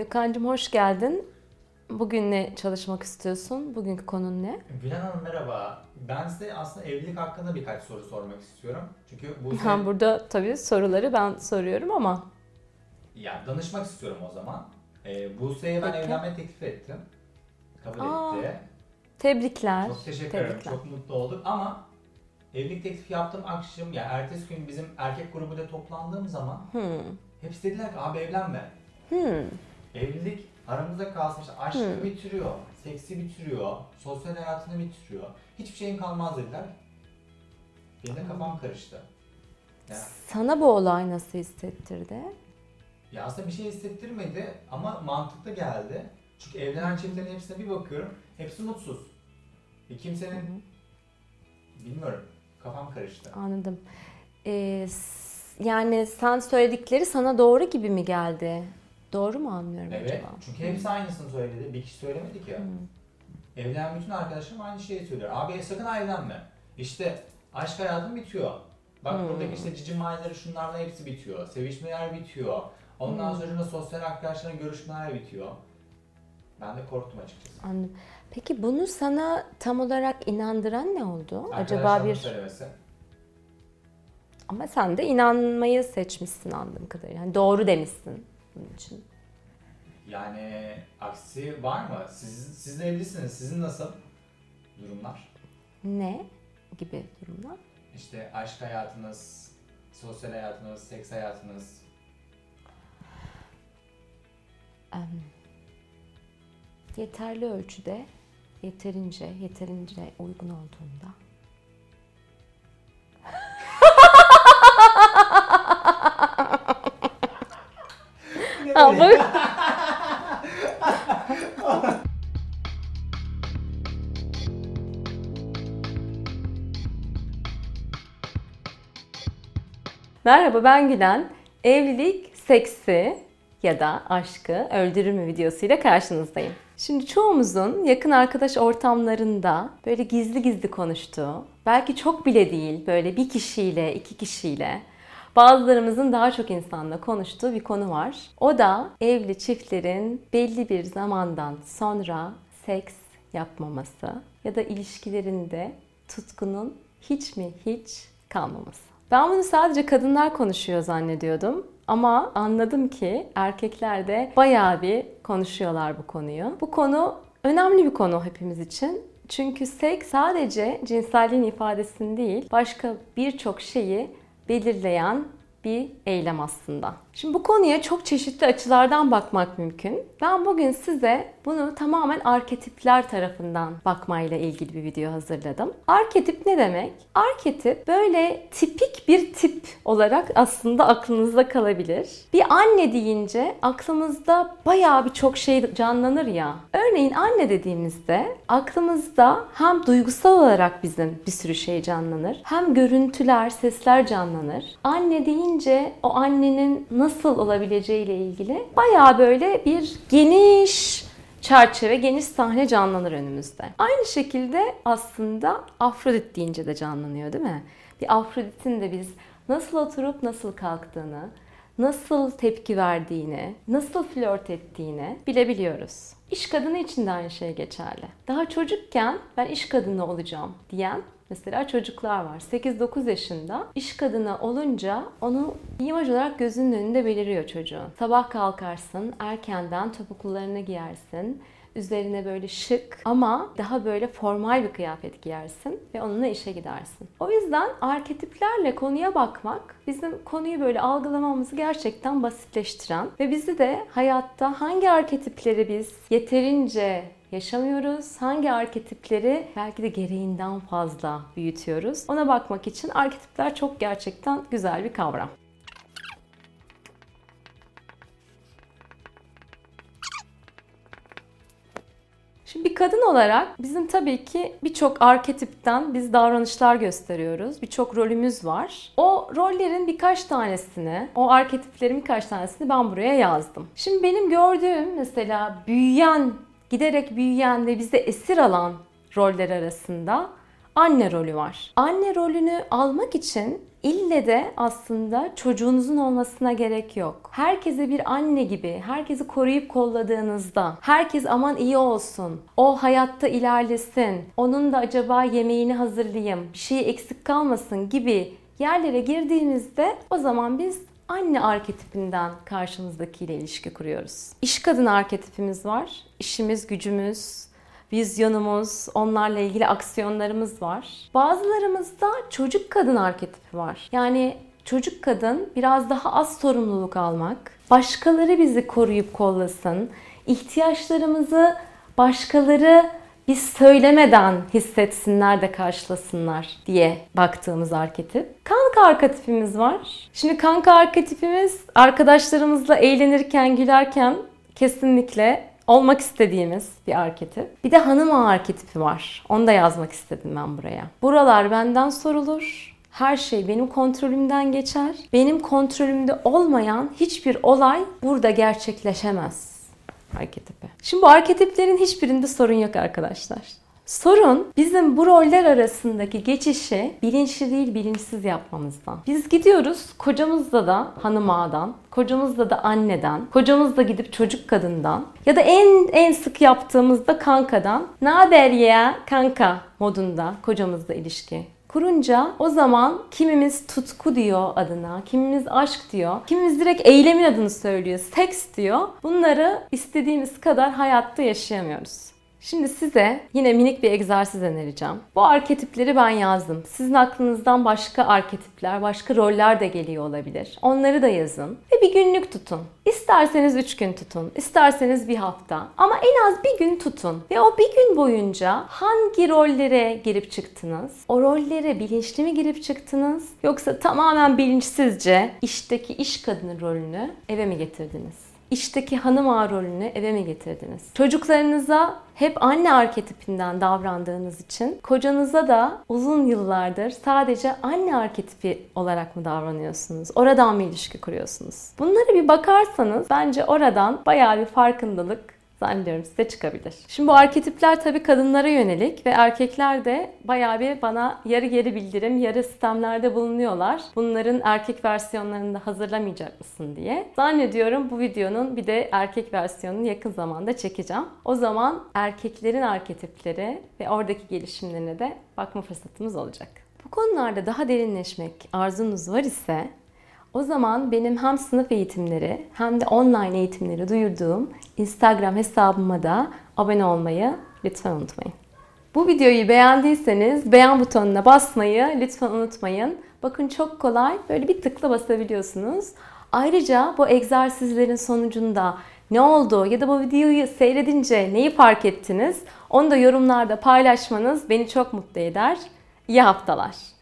Gökhan'cığım hoş geldin. Bugün ne çalışmak istiyorsun? Bugünkü konun ne? Gülen Hanım merhaba. Ben size aslında evlilik hakkında birkaç soru sormak istiyorum. Çünkü bu Ben burada tabii soruları ben soruyorum ama ya danışmak istiyorum o zaman. Ee, Buse'ye ben Peki. evlenme teklif ettim. Kabul Aa, etti. tebrikler. Çok teşekkür ederim. tebrikler. Çok mutlu olduk ama evlilik teklifi yaptığım akşam ya ertesi gün bizim erkek grubuyla toplandığım zaman Hmm. hepsi dediler ki abi evlenme. Hmm. Evlilik aramızda kalsın işte aşkı Hmm. bitiriyor, seksi bitiriyor, sosyal hayatını bitiriyor. Hiçbir şeyin kalmaz dediler. Benim de kafam karıştı. Ya, Sana bu olay nasıl hissettirdi? ya aslında bir şey hissettirmedi ama mantıklı geldi. Çünkü evlenen çiftlerin hepsine bir bakıyorum. Hepsi mutsuz. Ve kimsenin bilmiyorum kafam karıştı. Anladım. Ee, yani sen söyledikleri sana doğru gibi mi geldi? Doğru mu anlıyorum Evet. acaba? Çünkü hepsi aynısını söyledi. Bir kişi söylemedi ki. Evlenen bütün arkadaşlarım aynı şeyi söylüyor. Abi sakın evlenme. İşte aşk hayatın bitiyor. Bak Hmm. buradaki işte cici mahalleleri şunlarla hepsi bitiyor. Sevişmeler bitiyor. Ondan Hmm. sonra sosyal arkadaşların görüşmeler bitiyor. Ben de korktum açıkçası. Anladım. Peki bunu sana tam olarak inandıran ne oldu? Acaba bir söylemesi. ama sen de inanmayı seçmişsin anladığım kadarıyla. Yani doğru demişsin bunun için. Yani aksi var mı? Siz, siz de evlisiniz. Sizin nasıl durumlar? Ne gibi durumlar? İşte aşk hayatınız, sosyal hayatınız, seks hayatınız. Em, yeterli ölçüde, yeterince, yeterince uygun olduğunda. Ama Merhaba ben Gülen. Evlilik, seksi ya da aşkı öldürür mü videosuyla karşınızdayım. Şimdi çoğumuzun yakın arkadaş ortamlarında böyle gizli gizli konuştuğu, belki çok bile değil böyle bir kişiyle, iki kişiyle Bazılarımızın daha çok insanla konuştuğu bir konu var. O da evli çiftlerin belli bir zamandan sonra seks yapmaması ya da ilişkilerinde tutkunun hiç mi hiç kalmaması. Ben bunu sadece kadınlar konuşuyor zannediyordum. Ama anladım ki erkekler de bayağı bir konuşuyorlar bu konuyu. Bu konu önemli bir konu hepimiz için. Çünkü seks sadece cinselliğin ifadesini değil, başka birçok şeyi belirleyen bir eylem aslında. Şimdi bu konuya çok çeşitli açılardan bakmak mümkün. Ben bugün size bunu tamamen arketipler tarafından bakmayla ilgili bir video hazırladım. Arketip ne demek? Arketip böyle tipik bir tip olarak aslında aklınızda kalabilir. Bir anne deyince aklımızda bayağı birçok şey canlanır ya. Örneğin anne dediğimizde aklımızda hem duygusal olarak bizim bir sürü şey canlanır. Hem görüntüler, sesler canlanır. Anne deyince o annenin nasıl olabileceğiyle ilgili bayağı böyle bir geniş çerçeve, geniş sahne canlanır önümüzde. Aynı şekilde aslında Afrodit deyince de canlanıyor değil mi? Bir Afrodit'in de biz nasıl oturup nasıl kalktığını, nasıl tepki verdiğini, nasıl flört ettiğini bilebiliyoruz. İş kadını için de aynı şey geçerli. Daha çocukken ben iş kadını olacağım diyen Mesela çocuklar var. 8-9 yaşında iş kadını olunca onu imaj olarak gözünün önünde beliriyor çocuğun. Sabah kalkarsın, erkenden topuklularını giyersin. Üzerine böyle şık ama daha böyle formal bir kıyafet giyersin ve onunla işe gidersin. O yüzden arketiplerle konuya bakmak bizim konuyu böyle algılamamızı gerçekten basitleştiren ve bizi de hayatta hangi arketipleri biz yeterince yaşamıyoruz? Hangi arketipleri belki de gereğinden fazla büyütüyoruz? Ona bakmak için arketipler çok gerçekten güzel bir kavram. Şimdi bir kadın olarak bizim tabii ki birçok arketipten biz davranışlar gösteriyoruz. Birçok rolümüz var. O rollerin birkaç tanesini, o arketiplerin birkaç tanesini ben buraya yazdım. Şimdi benim gördüğüm mesela büyüyen, giderek büyüyen ve bizi esir alan roller arasında anne rolü var. Anne rolünü almak için ille de aslında çocuğunuzun olmasına gerek yok. Herkese bir anne gibi, herkesi koruyup kolladığınızda, herkes aman iyi olsun, o hayatta ilerlesin, onun da acaba yemeğini hazırlayayım, bir şey eksik kalmasın gibi yerlere girdiğimizde o zaman biz anne arketipinden karşımızdakiyle ilişki kuruyoruz. İş kadın arketipimiz var. İşimiz, gücümüz, vizyonumuz, onlarla ilgili aksiyonlarımız var. Bazılarımızda çocuk kadın arketipi var. Yani çocuk kadın biraz daha az sorumluluk almak, başkaları bizi koruyup kollasın, ihtiyaçlarımızı başkaları biz söylemeden hissetsinler de karşılasınlar diye baktığımız arketip. Kanka arketipimiz var. Şimdi kanka arketipimiz arkadaşlarımızla eğlenirken, gülerken kesinlikle olmak istediğimiz bir arketip. Bir de hanım ağa arketipi var. Onu da yazmak istedim ben buraya. Buralar benden sorulur. Her şey benim kontrolümden geçer. Benim kontrolümde olmayan hiçbir olay burada gerçekleşemez arketipi. Şimdi bu arketiplerin hiçbirinde sorun yok arkadaşlar. Sorun bizim bu roller arasındaki geçişi bilinçli değil bilinçsiz yapmamızdan. Biz gidiyoruz kocamızda da hanım ağadan, kocamızda da anneden, kocamızda gidip çocuk kadından ya da en en sık yaptığımızda kankadan ne haber ya kanka modunda kocamızla ilişki kurunca o zaman kimimiz tutku diyor adına, kimimiz aşk diyor, kimimiz direkt eylemin adını söylüyor, seks diyor. Bunları istediğimiz kadar hayatta yaşayamıyoruz. Şimdi size yine minik bir egzersiz önereceğim. Bu arketipleri ben yazdım. Sizin aklınızdan başka arketipler, başka roller de geliyor olabilir. Onları da yazın ve bir günlük tutun. İsterseniz 3 gün tutun, isterseniz bir hafta ama en az bir gün tutun. Ve o bir gün boyunca hangi rollere girip çıktınız? O rollere bilinçli mi girip çıktınız? Yoksa tamamen bilinçsizce işteki iş kadını rolünü eve mi getirdiniz? İşteki hanım ağa rolünü eve mi getirdiniz? Çocuklarınıza hep anne arketipinden davrandığınız için kocanıza da uzun yıllardır sadece anne arketipi olarak mı davranıyorsunuz? Oradan mı ilişki kuruyorsunuz? Bunlara bir bakarsanız bence oradan bayağı bir farkındalık zannediyorum size çıkabilir. Şimdi bu arketipler tabii kadınlara yönelik ve erkekler de bayağı bir bana yarı geri bildirim, yarı sistemlerde bulunuyorlar. Bunların erkek versiyonlarını da hazırlamayacak mısın diye. Zannediyorum bu videonun bir de erkek versiyonunu yakın zamanda çekeceğim. O zaman erkeklerin arketipleri ve oradaki gelişimlerine de bakma fırsatımız olacak. Bu konularda daha derinleşmek arzunuz var ise o zaman benim hem sınıf eğitimleri hem de online eğitimleri duyurduğum Instagram hesabıma da abone olmayı lütfen unutmayın. Bu videoyu beğendiyseniz beğen butonuna basmayı lütfen unutmayın. Bakın çok kolay böyle bir tıkla basabiliyorsunuz. Ayrıca bu egzersizlerin sonucunda ne oldu ya da bu videoyu seyredince neyi fark ettiniz onu da yorumlarda paylaşmanız beni çok mutlu eder. İyi haftalar.